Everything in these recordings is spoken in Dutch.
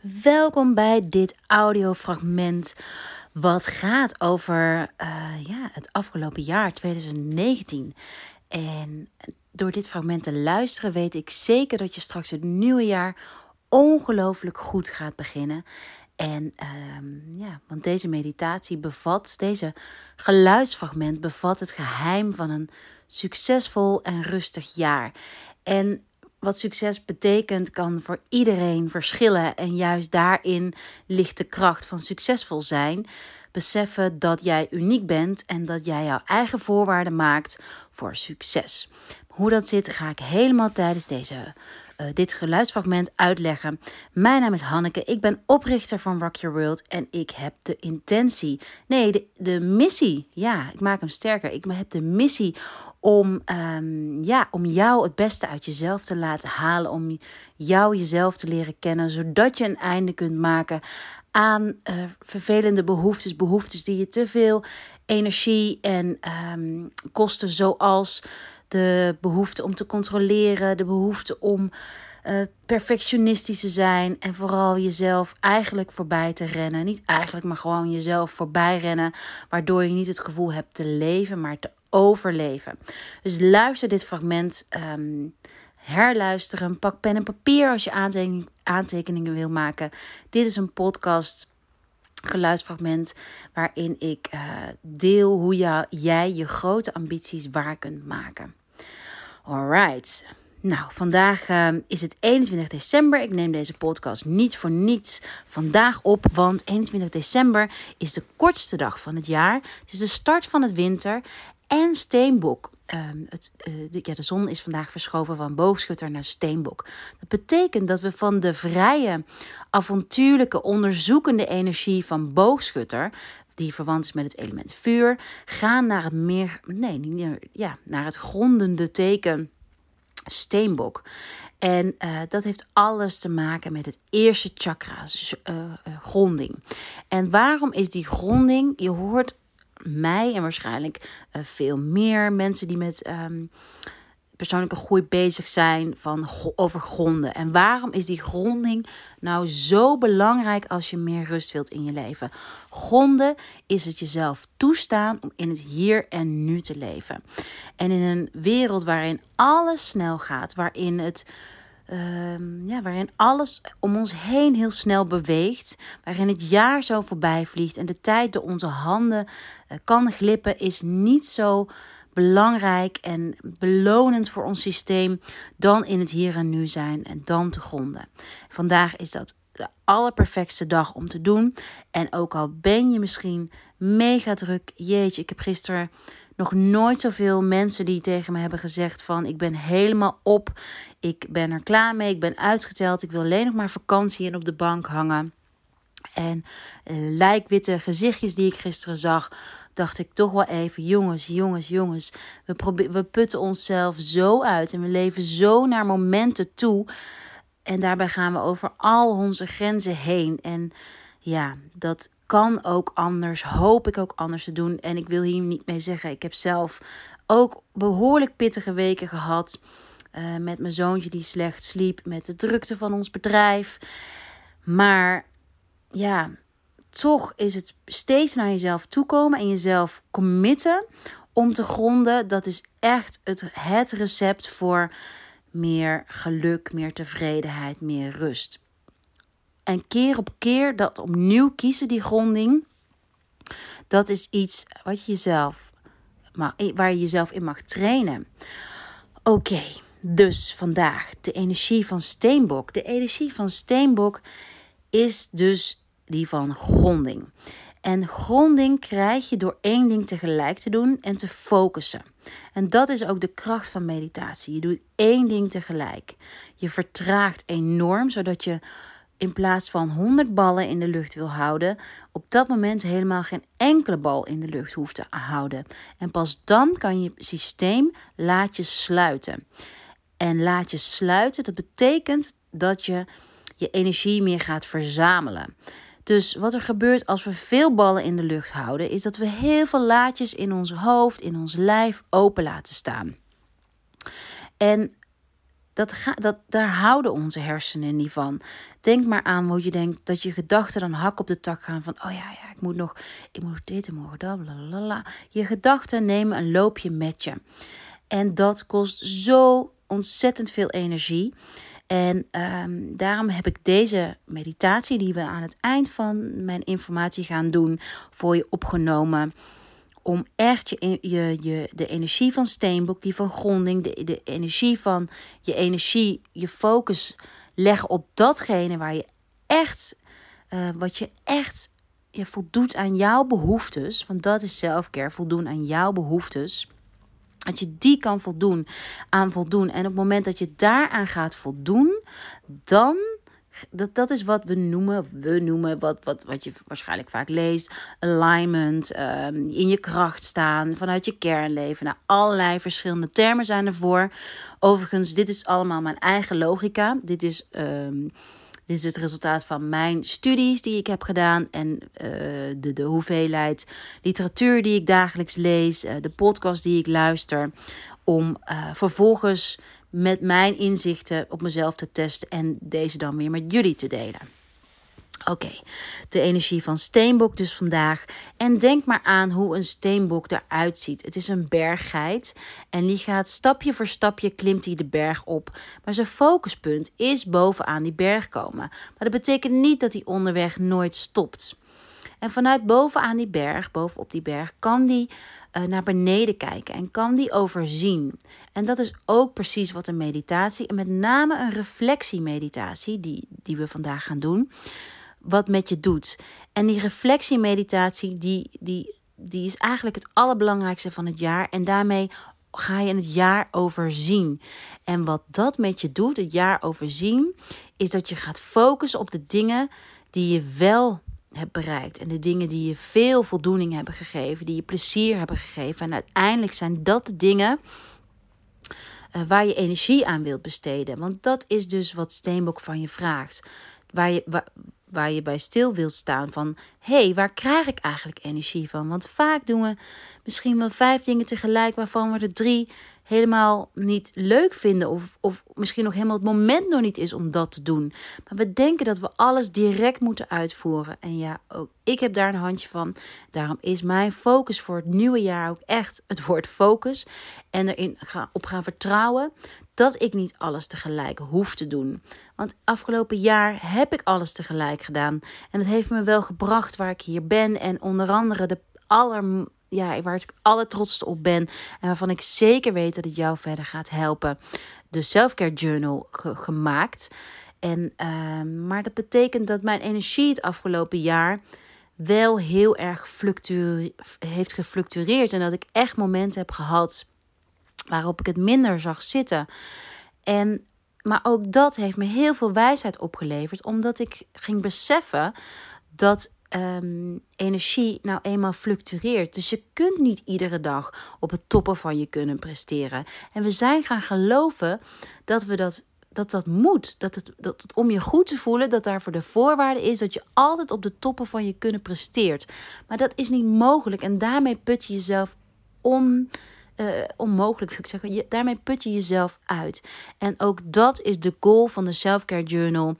Welkom bij dit audiofragment wat gaat over uh, ja, het afgelopen jaar 2019. En door dit fragment te luisteren weet ik zeker dat je straks het nieuwe jaar ongelooflijk goed gaat beginnen. En uh, ja, want deze meditatie bevat, deze geluidsfragment bevat het geheim van een succesvol en rustig jaar. En wat succes betekent, kan voor iedereen verschillen. En juist daarin ligt de kracht van succesvol zijn. Beseffen dat jij uniek bent en dat jij jouw eigen voorwaarden maakt voor succes. Hoe dat zit, ga ik helemaal tijdens deze uh, dit geluidsfragment uitleggen. Mijn naam is Hanneke, ik ben oprichter van Rock Your World en ik heb de intentie, nee, de, missie, ja, ik maak hem sterker. Ik heb de missie om, um, ja, om jou het beste uit jezelf te laten halen, om jou jezelf te leren kennen, zodat je een einde kunt maken aan uh, vervelende behoeftes, behoeftes die je te veel energie en um, kosten, zoals de behoefte om te controleren, de behoefte om uh, perfectionistisch te zijn en vooral jezelf eigenlijk voorbij te rennen. Niet eigenlijk, maar gewoon jezelf voorbij rennen, waardoor je niet het gevoel hebt te leven, maar te overleven. Dus luister dit fragment, um, herluisteren, pak pen en papier als je aantekeningen, wil maken. Dit is een podcast geluidsfragment waarin ik uh, deel hoe jij je grote ambities waar kunt maken. Alright. Nou, vandaag uh, is het 21 december. Ik neem deze podcast niet voor niets vandaag op, want 21 december is de kortste dag van het jaar. Het is de start van het winter en Steenbok. Um, het, uh, de, ja, de zon is vandaag verschoven van boogschutter naar steenbok. Dat betekent dat we van de vrije, avontuurlijke, onderzoekende energie van boogschutter, die verwant is met het element vuur, gaan naar het meer, nee, niet, ja, naar het grondende teken steenbok. En uh, dat heeft alles te maken met het eerste chakra, uh, gronding. En waarom is die gronding? Je hoort mij en waarschijnlijk veel meer mensen die met um, persoonlijke groei bezig zijn van over gronden. En waarom is die gronding nou zo belangrijk als je meer rust wilt in je leven? Gronden is het jezelf toestaan om in het hier en nu te leven. En in een wereld waarin alles snel gaat, waarin het Um, ja, waarin alles om ons heen heel snel beweegt. Waarin het jaar zo voorbij vliegt en de tijd door onze handen uh, kan glippen, is niet zo belangrijk en belonend voor ons systeem dan in het hier en nu zijn en dan te gronden. Vandaag is dat de allerperfectste dag om te doen. En ook al ben je misschien mega druk, jeetje, ik heb gisteren nog nooit zoveel mensen die tegen me hebben gezegd van ik ben helemaal op, ik ben er klaar mee, ik ben uitgeteld, ik wil alleen nog maar vakantie en op de bank hangen. En uh, lijkwitte gezichtjes die ik gisteren zag, dacht ik toch wel even: jongens, jongens, jongens. We, we putten onszelf zo uit en we leven zo naar momenten toe. En daarbij gaan we over al onze grenzen heen. En ja, dat kan ook anders, hoop ik ook anders te doen. En ik wil hier niet mee zeggen, ik heb zelf ook behoorlijk pittige weken gehad. Uh, met mijn zoontje die slecht sliep, met de drukte van ons bedrijf. Maar ja, toch is het steeds naar jezelf toekomen en jezelf committen om te gronden. Dat is echt het, het recept voor meer geluk, meer tevredenheid, meer rust. En keer op keer dat opnieuw kiezen, die gronding, dat is iets wat je jezelf, waar je jezelf in mag trainen. Oké, dus vandaag de energie van Steenbok. De energie van Steenbok is dus die van gronding. En gronding krijg je door één ding tegelijk te doen en te focussen. En dat is ook de kracht van meditatie. Je doet één ding tegelijk. Je vertraagt enorm, zodat je in plaats van 100 ballen in de lucht wil houden, op dat moment helemaal geen enkele bal in de lucht hoeft te houden. En pas dan kan je systeem laat je sluiten. En laat je sluiten, dat betekent dat je je energie meer gaat verzamelen. Dus wat er gebeurt als we veel ballen in de lucht houden, is dat we heel veel laadjes in ons hoofd, in ons lijf open laten staan. En dat, ga, dat, daar houden onze hersenen niet van. Denk maar aan hoe je denkt dat je gedachten dan hak op de tak gaan van, oh ja, ja, ik moet nog, ik moet dit en morgen dat, blablabla. Je gedachten nemen een loopje met je. En dat kost zo ontzettend veel energie. En um, daarom heb ik deze meditatie, die we aan het eind van mijn informatie gaan doen, voor je opgenomen. Om echt je, je, je, de energie van steenbok, die van gronding, de, de energie van je energie, je focus leggen op datgene waar je echt, uh, wat je echt je voldoet aan jouw behoeftes. Want dat is selfcare, voldoen aan jouw behoeftes. Dat je die kan voldoen aan voldoen. En op het moment dat je daaraan gaat voldoen, dan. Dat, dat is wat we noemen, we noemen, wat, wat, wat je waarschijnlijk vaak leest, alignment, um, in je kracht staan, vanuit je kernleven. Nou, allerlei verschillende termen zijn ervoor. Overigens, dit is allemaal mijn eigen logica. Dit is um, dit is het resultaat van mijn studies die ik heb gedaan en uh, de, de hoeveelheid literatuur die ik dagelijks lees, uh, de podcast die ik luister, om uh, vervolgens met mijn inzichten op mezelf te testen en deze dan weer met jullie te delen. Oké, de energie van steenbok dus vandaag. En denk maar aan hoe een steenbok eruit ziet. Het is een berggeit en die gaat stapje voor stapje klimt hij de berg op. Maar zijn focuspunt is bovenaan die berg komen. Maar dat betekent niet dat hij onderweg nooit stopt. En vanuit bovenaan die berg, bovenop die berg, kan die uh, naar beneden kijken en kan die overzien. En dat is ook precies wat een meditatie, en met name een reflectiemeditatie, die, die we vandaag gaan doen wat met je doet. En die reflectiemeditatie, die, die, die is eigenlijk het allerbelangrijkste van het jaar. En daarmee ga je het jaar overzien. En wat dat met je doet, het jaar overzien, is dat je gaat focussen op de dingen die je wel hebt bereikt. En de dingen die je veel voldoening hebben gegeven, die je plezier hebben gegeven. En uiteindelijk zijn dat de dingen uh, waar je energie aan wilt besteden. Want dat is dus wat Steenbok van je vraagt. Waar je, waar, waar je bij stil wilt staan van hé, hey, waar krijg ik eigenlijk energie van? Want vaak doen we misschien wel vijf dingen tegelijk waarvan we er drie helemaal niet leuk vinden. Of, of misschien nog helemaal het moment nog niet is om dat te doen. Maar we denken dat we alles direct moeten uitvoeren. En ja, ook ik heb daar een handje van. Daarom is mijn focus voor het nieuwe jaar ook echt het woord focus. En erin op gaan vertrouwen dat ik niet alles tegelijk hoef te doen. Want afgelopen jaar heb ik alles tegelijk gedaan. En het heeft me wel gebracht waar ik hier ben. En onder andere de aller ja, waar ik alle trots op ben en waarvan ik zeker weet dat het jou verder gaat helpen. De Selfcare Journal gemaakt. En, uh, maar dat betekent dat mijn energie het afgelopen jaar wel heel erg heeft gefluctueerd. En dat ik echt momenten heb gehad waarop ik het minder zag zitten. En, maar ook dat heeft me heel veel wijsheid opgeleverd, omdat ik ging beseffen dat Ehm, energie nou eenmaal fluctueert. Dus je kunt niet iedere dag op het toppen van je kunnen presteren. En we zijn gaan geloven dat we dat. Dat dat moet. Dat het, dat het om je goed te voelen, dat daarvoor de voorwaarde is dat je altijd op de toppen van je kunnen presteert. Maar dat is niet mogelijk. En daarmee put je jezelf on, uh, onmogelijk, ik zeggen. Daarmee put je jezelf uit. En ook dat is de goal van de Selfcare Journal.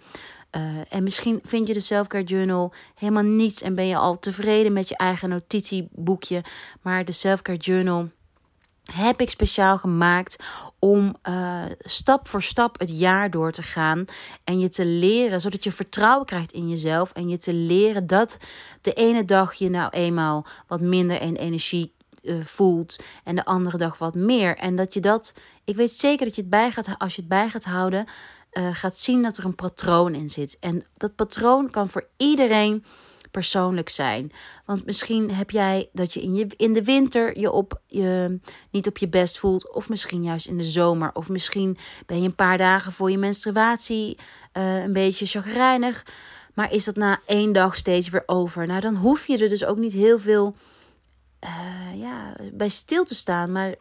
Uh, en misschien vind je de Selfcare Journal helemaal niets en ben je al tevreden met je eigen notitieboekje. Maar de Selfcare Journal heb ik speciaal gemaakt om uh, stap voor stap het jaar door te gaan en je te leren, zodat je vertrouwen krijgt in jezelf en je te leren dat de ene dag je nou eenmaal wat minder in energie uh, voelt en de andere dag wat meer. En dat je dat, ik weet zeker dat je het bij gaat, als je het bij gaat houden, uh, gaat zien dat er een patroon in zit. En dat patroon kan voor iedereen persoonlijk zijn. Want misschien heb jij dat je in, je, in de winter je, op, je niet op je best voelt. Of misschien juist in de zomer. Of misschien ben je een paar dagen voor je menstruatie uh, een beetje chagrijnig. Maar is dat na één dag steeds weer over? Nou, dan hoef je er dus ook niet heel veel uh, ja, bij stil te staan. Maar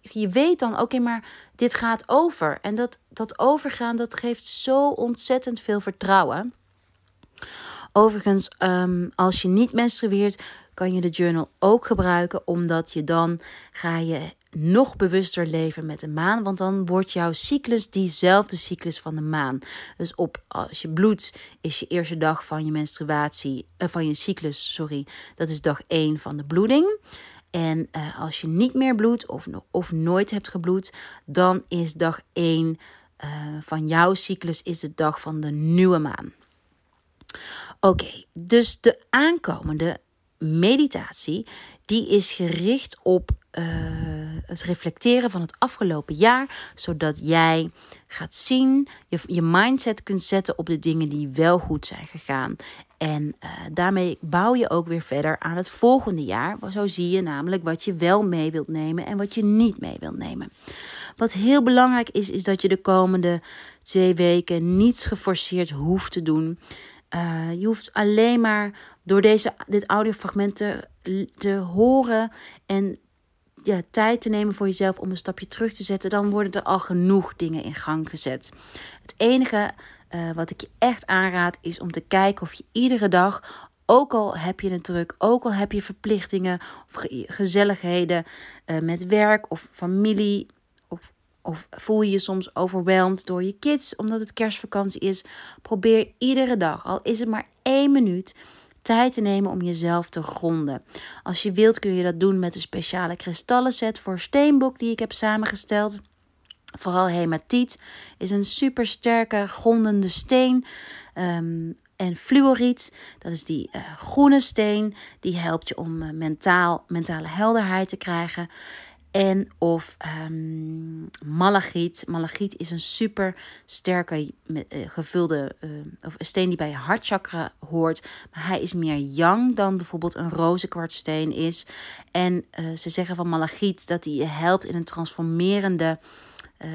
je weet dan, oké, maar dit gaat over. En dat, dat overgaan, dat geeft zo ontzettend veel vertrouwen. Overigens, um, als je niet menstrueert, kan je de journal ook gebruiken, omdat je dan ga je nog bewuster leven met de maan, want dan wordt jouw cyclus diezelfde cyclus van de maan. Dus op als je bloedt is je eerste dag van je menstruatie, uh, van je cyclus, sorry, dat is dag 1 van de bloeding. En uh, als je niet meer bloedt of, of nooit hebt gebloed, dan is dag 1 uh, eh, van jouw cyclus is de dag van de nieuwe maan. Oké, dus de aankomende meditatie die is gericht op uh, het reflecteren van het afgelopen jaar, zodat jij gaat zien, je, je mindset kunt zetten op de dingen die wel goed zijn gegaan. En uh, daarmee bouw je ook weer verder aan het volgende jaar. Zo zie je namelijk wat je wel mee wilt nemen en wat je niet mee wilt nemen. Wat heel belangrijk is, is dat je de komende twee weken niets geforceerd hoeft te doen. Uh, je hoeft alleen maar door deze, dit audiofragment te, te horen en ja, tijd te nemen voor jezelf om een stapje terug te zetten, dan worden er al genoeg dingen in gang gezet. Het enige uh, wat ik je echt aanraad is om te kijken of je iedere dag, ook al heb je het druk, ook al heb je verplichtingen of gezelligheden uh, met werk of familie, of, voel je je soms overweldigd door je kids omdat het kerstvakantie is, probeer iedere dag, al is het maar één minuut tijd te nemen om jezelf te gronden. Als je wilt kun je dat doen met een speciale kristallenset voor steenbok die ik heb samengesteld. Vooral hematiet is een super sterke grondende steen. Um, en fluoriet, dat is die uh, groene steen, die helpt je om uh, mentaal, mentale helderheid te krijgen en of um, malachiet. Malachiet is een super sterke uh, gevulde uh, of een steen die bij je hartchakra hoort. Maar hij is meer yang dan bijvoorbeeld een rozenkwartsteen is. En uh, ze zeggen van malachiet dat hij je helpt in een transformerende...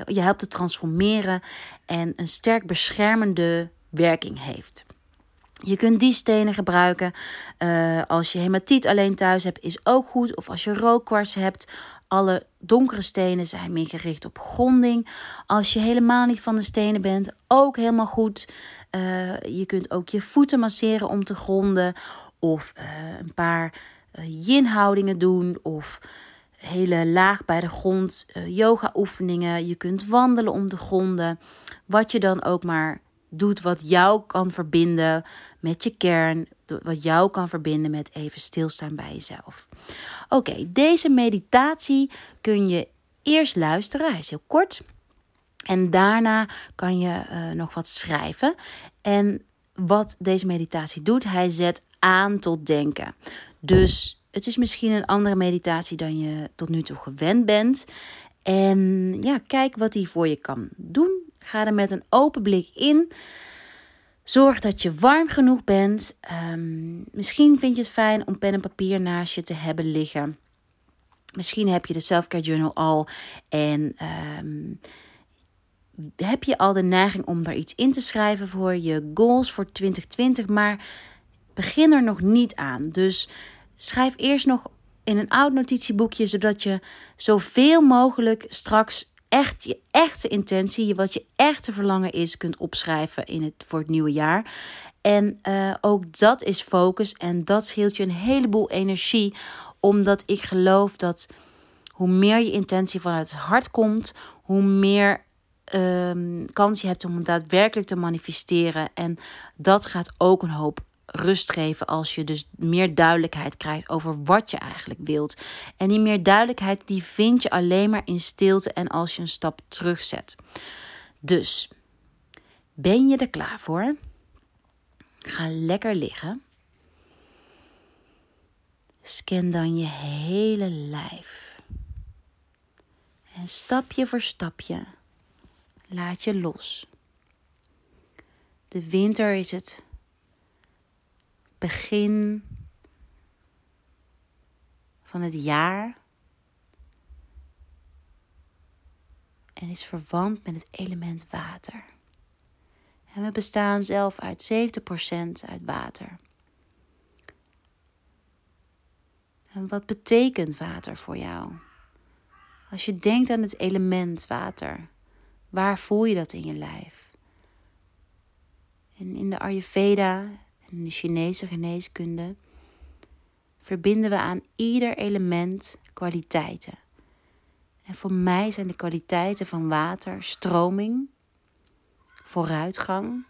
je helpt te transformeren en een sterk beschermende werking heeft. Je kunt die stenen gebruiken. Als je hematiet alleen thuis hebt, is ook goed. Of als je rookkwarts hebt. Alle donkere stenen zijn meer gericht op gronding. Als je helemaal niet van de stenen bent, ook helemaal goed. Uh, je kunt ook je voeten masseren om te gronden. Of uh, een paar yin-houdingen doen. Of hele laag bij de grond yoga oefeningen. Je kunt wandelen om te gronden. Wat je dan ook maar doet wat jou kan verbinden met je kern, wat jou kan verbinden met even stilstaan bij jezelf. Oké, deze meditatie kun je eerst luisteren, hij is heel kort. En daarna kan je uh, nog wat schrijven. En wat deze meditatie doet, hij zet aan tot denken. Dus het is misschien een andere meditatie dan je tot nu toe gewend bent. En ja, kijk wat hij voor je kan doen. Ga er met een open blik in. Zorg dat je warm genoeg bent. Um, misschien vind je het fijn om pen en papier naast je te hebben liggen. Misschien heb je de Selfcare Journal al en um, heb je al de neiging om daar iets in te schrijven voor je goals voor 2020, maar begin er nog niet aan. Dus schrijf eerst nog in een oud notitieboekje, zodat je zoveel mogelijk straks echt je echte intentie, wat je echte verlangen is, kunt opschrijven in het, voor het nieuwe jaar. En uh, ook dat is focus en dat scheelt je een heleboel energie, omdat ik geloof dat hoe meer je intentie vanuit het hart komt, hoe meer um, kans je hebt om het daadwerkelijk te manifesteren. En dat gaat ook een hoop rust geven als je dus meer duidelijkheid krijgt over wat je eigenlijk wilt. En die meer duidelijkheid die vind je alleen maar in stilte en als je een stap terugzet. Dus ben je er klaar voor? Ga lekker liggen. Scan dan je hele lijf. En stapje voor stapje laat je los. De winter is het begin van het jaar. En is verwant met het element water. En we bestaan zelf uit 70% uit water. En wat betekent water voor jou? Als je denkt aan het element water, waar voel je dat in je lijf? En in de Ayurveda in de Chinese geneeskunde verbinden we aan ieder element kwaliteiten. En voor mij zijn de kwaliteiten van water stroming, vooruitgang,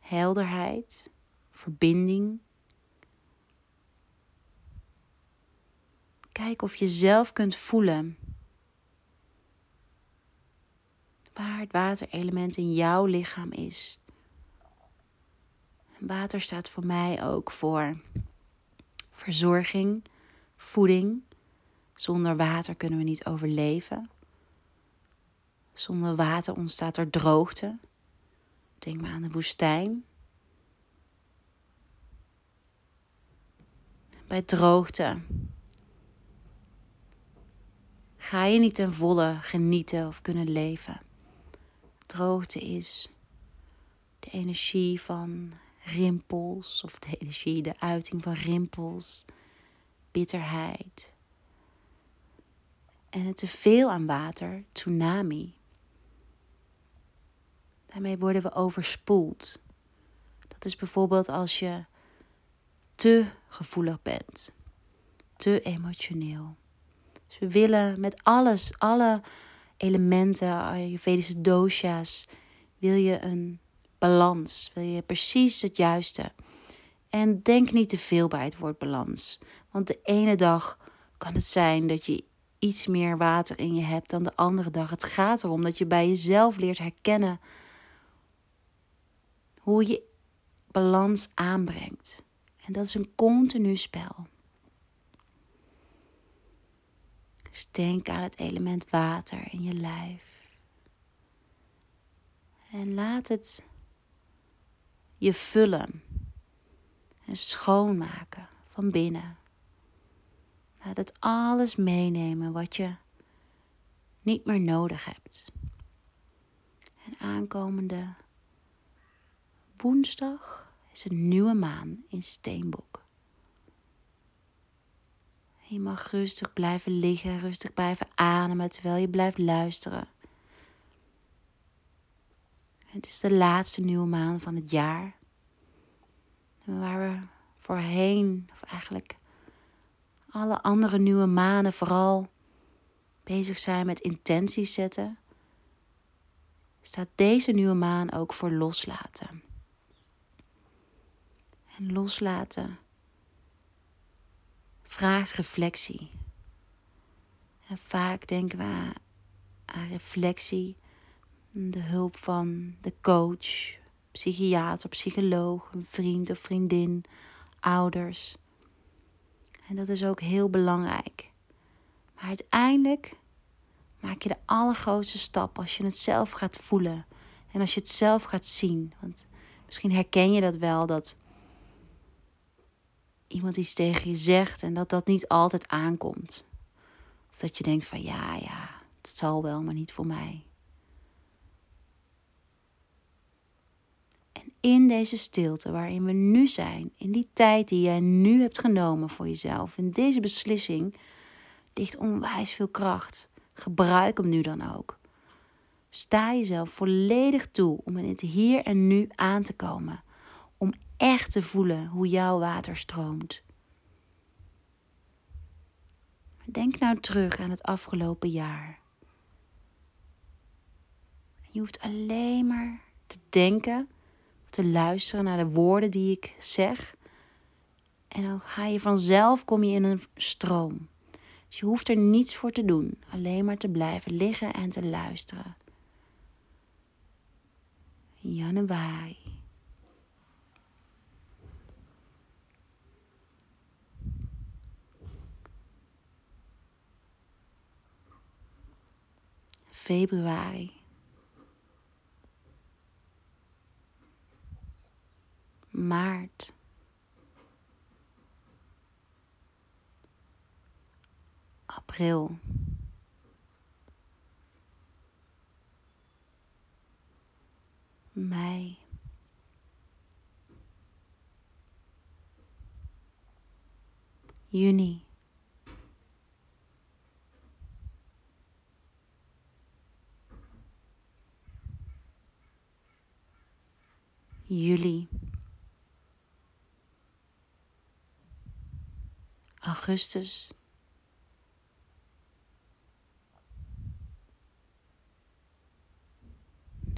helderheid, verbinding. Kijk of je zelf kunt voelen waar het waterelement in jouw lichaam is. Water staat voor mij ook voor verzorging, voeding. Zonder water kunnen we niet overleven. Zonder water ontstaat er droogte. Denk maar aan de woestijn. Bij droogte ga je niet ten volle genieten of kunnen leven. Droogte is de energie van rimpels of de energie, de uiting van rimpels, bitterheid. En het teveel aan water, tsunami. Daarmee worden we overspoeld. Dat is bijvoorbeeld als je te gevoelig bent, te emotioneel. Dus we willen met alles, alle elementen, Ayurvedische dosha's, wil je een balans. Wil je precies het juiste. En denk niet te veel bij het woord balans. Want de ene dag kan het zijn dat je iets meer water in je hebt dan de andere dag. Het gaat erom dat je bij jezelf leert herkennen hoe je balans aanbrengt. En dat is een continu spel. Dus denk aan het element water in je lijf. En laat het je vullen en schoonmaken van binnen. Laat het alles meenemen wat je niet meer nodig hebt. En aankomende woensdag is een nieuwe maan in Steenbok. Je mag rustig blijven liggen, rustig blijven ademen terwijl je blijft luisteren. Het is de laatste nieuwe maan van het jaar. Waar we voorheen, of eigenlijk alle andere nieuwe manen, vooral bezig zijn met intenties zetten, staat deze nieuwe maan ook voor loslaten. En loslaten vraagt reflectie. En vaak denken we aan reflectie de hulp van de coach, psychiater, psycholoog, een vriend of vriendin, ouders. En dat is ook heel belangrijk. Maar uiteindelijk maak je de allergrootste stap als je het zelf gaat voelen en als je het zelf gaat zien. Want misschien herken je dat wel dat iemand iets tegen je zegt en dat dat niet altijd aankomt. Of dat je denkt van ja, ja, het zal wel, maar niet voor mij. In deze stilte waarin we nu zijn, in die tijd die jij nu hebt genomen voor jezelf, in deze beslissing, ligt onwijs veel kracht. Gebruik hem nu dan ook. Sta jezelf volledig toe om in het hier en nu aan te komen, om echt te voelen hoe jouw water stroomt. Denk nou terug aan het afgelopen jaar. Je hoeft alleen maar te denken te luisteren naar de woorden die ik zeg. En dan ga je vanzelf, kom je in een stroom. Dus je hoeft er niets voor te doen, alleen maar te blijven liggen en te luisteren. Januari. Februari. Maart. April. Mei. Juni. Juli. augustus.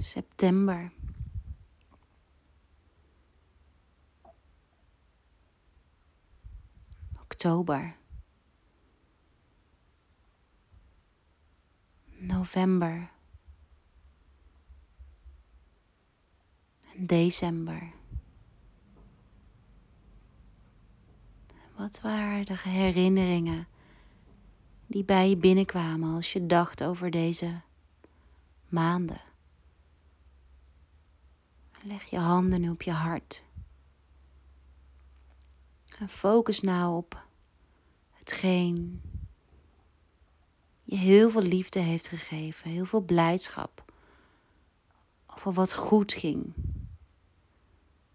September. Oktober. November. En december. Wat waren de herinneringen die bij je binnenkwamen als je dacht over deze maanden? Leg je handen nu op je hart. En focus nou op hetgeen je heel veel liefde heeft gegeven, heel veel blijdschap. Over wat goed ging.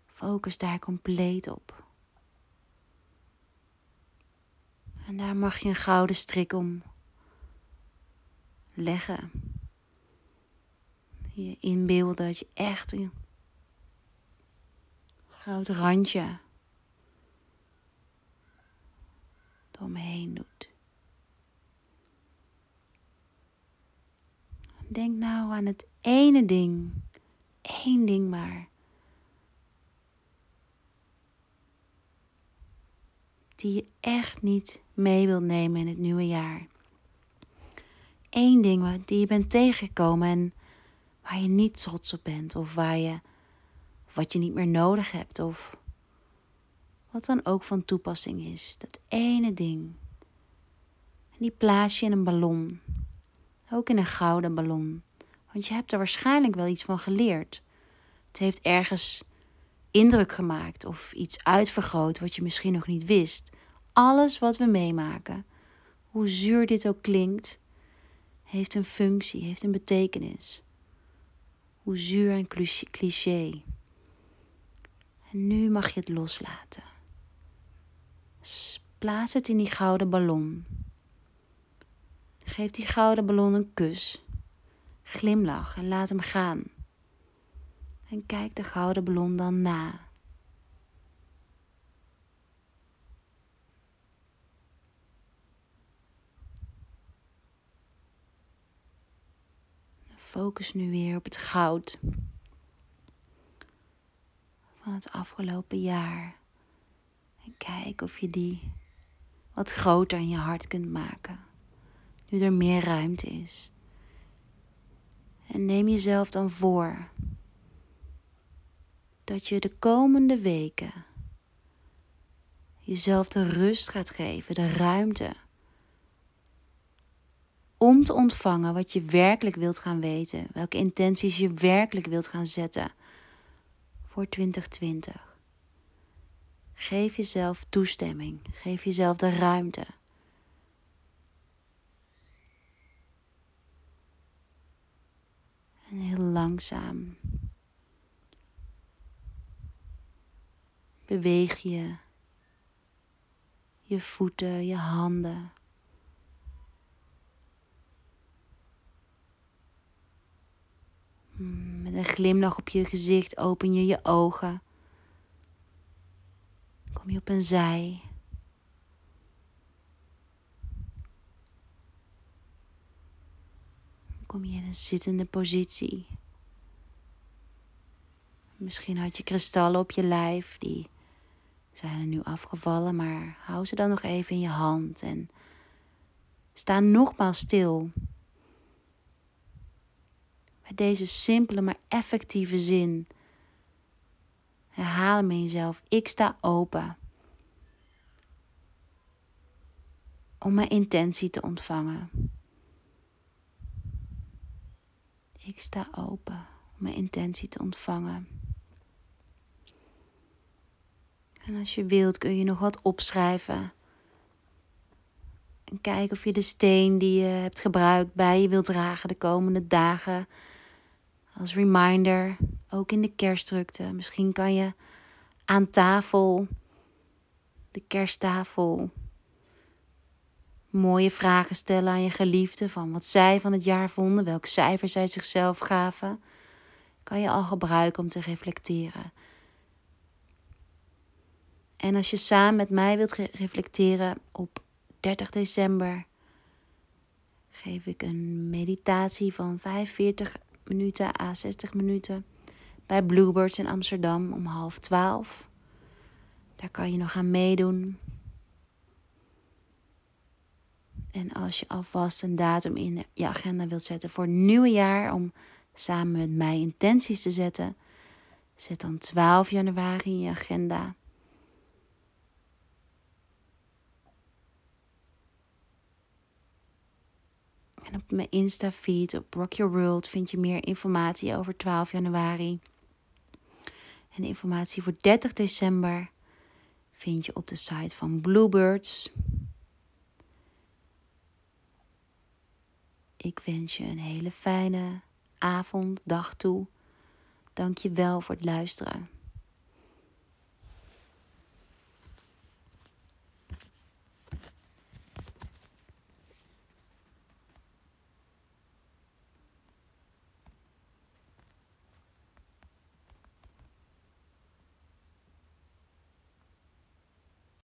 Focus daar compleet op. En daar mag je een gouden strik om leggen. Je inbeelden dat je echt een groot randje door me heen doet. Denk nou aan het ene ding, één ding maar. Die je echt niet mee wilt nemen in het nieuwe jaar. Eén ding die je bent tegengekomen en waar je niet trots op bent, of waar je wat je niet meer nodig hebt, of wat dan ook van toepassing is. Dat ene ding. En die plaats je in een ballon. Ook in een gouden ballon. Want je hebt er waarschijnlijk wel iets van geleerd. Het heeft ergens indruk gemaakt of iets uitvergroot wat je misschien nog niet wist. Alles wat we meemaken, hoe zuur dit ook klinkt, heeft een functie, heeft een betekenis. Hoe zuur en cliché. En nu mag je het loslaten. Plaats het in die gouden ballon. Geef die gouden ballon een kus. Glimlach en laat hem gaan. En kijk de gouden ballon dan na. Focus nu weer op het goud van het afgelopen jaar. En kijk of je die wat groter in je hart kunt maken nu er meer ruimte is. En neem jezelf dan voor dat je de komende weken jezelf de rust gaat geven, de ruimte om te ontvangen wat je werkelijk wilt gaan weten, welke intenties je werkelijk wilt gaan zetten voor 2020. Geef jezelf toestemming, geef jezelf de ruimte. En heel langzaam beweeg je je voeten, je handen. Hmm, met een glimlach op je gezicht open je je ogen. Kom je op een zij. kom je in een zittende positie. Misschien had je kristallen op je lijf, die zijn er nu afgevallen, maar hou ze dan nog even in je hand en sta nogmaals stil. Bij deze simpele maar effectieve zin. Herhaal hem in jezelf. Ik sta open. Om mijn intentie te ontvangen. Ik sta open om mijn intentie te ontvangen. En als je wilt kun je nog wat opschrijven. En kijken of je de steen die je hebt gebruikt bij je wilt dragen de komende dagen. Als reminder, ook in de kerstdrukte. Misschien kan je aan tafel, de kersttafel, mooie vragen stellen aan je geliefde van wat zij van het jaar vonden, welk cijfer zij zichzelf gaven, kan je al gebruiken om te reflecteren. En als je samen met mij wilt reflecteren op 30 december, geef ik een meditatie van 45 minuten à 60 minuten. Bij Bluebirds in Amsterdam om half twaalf. Daar kan je nog aan meedoen. En als je alvast een datum in je agenda wilt zetten voor het nieuwe jaar om samen met mij intenties te zetten, zet dan 12 januari in je agenda. En op mijn Insta-feed op Rock Your World vind je meer informatie over 12 januari. En informatie voor 30 december vind je op de site van Bluebirds. Ik wens je een hele fijne avond, dag toe. Dank je wel voor het luisteren.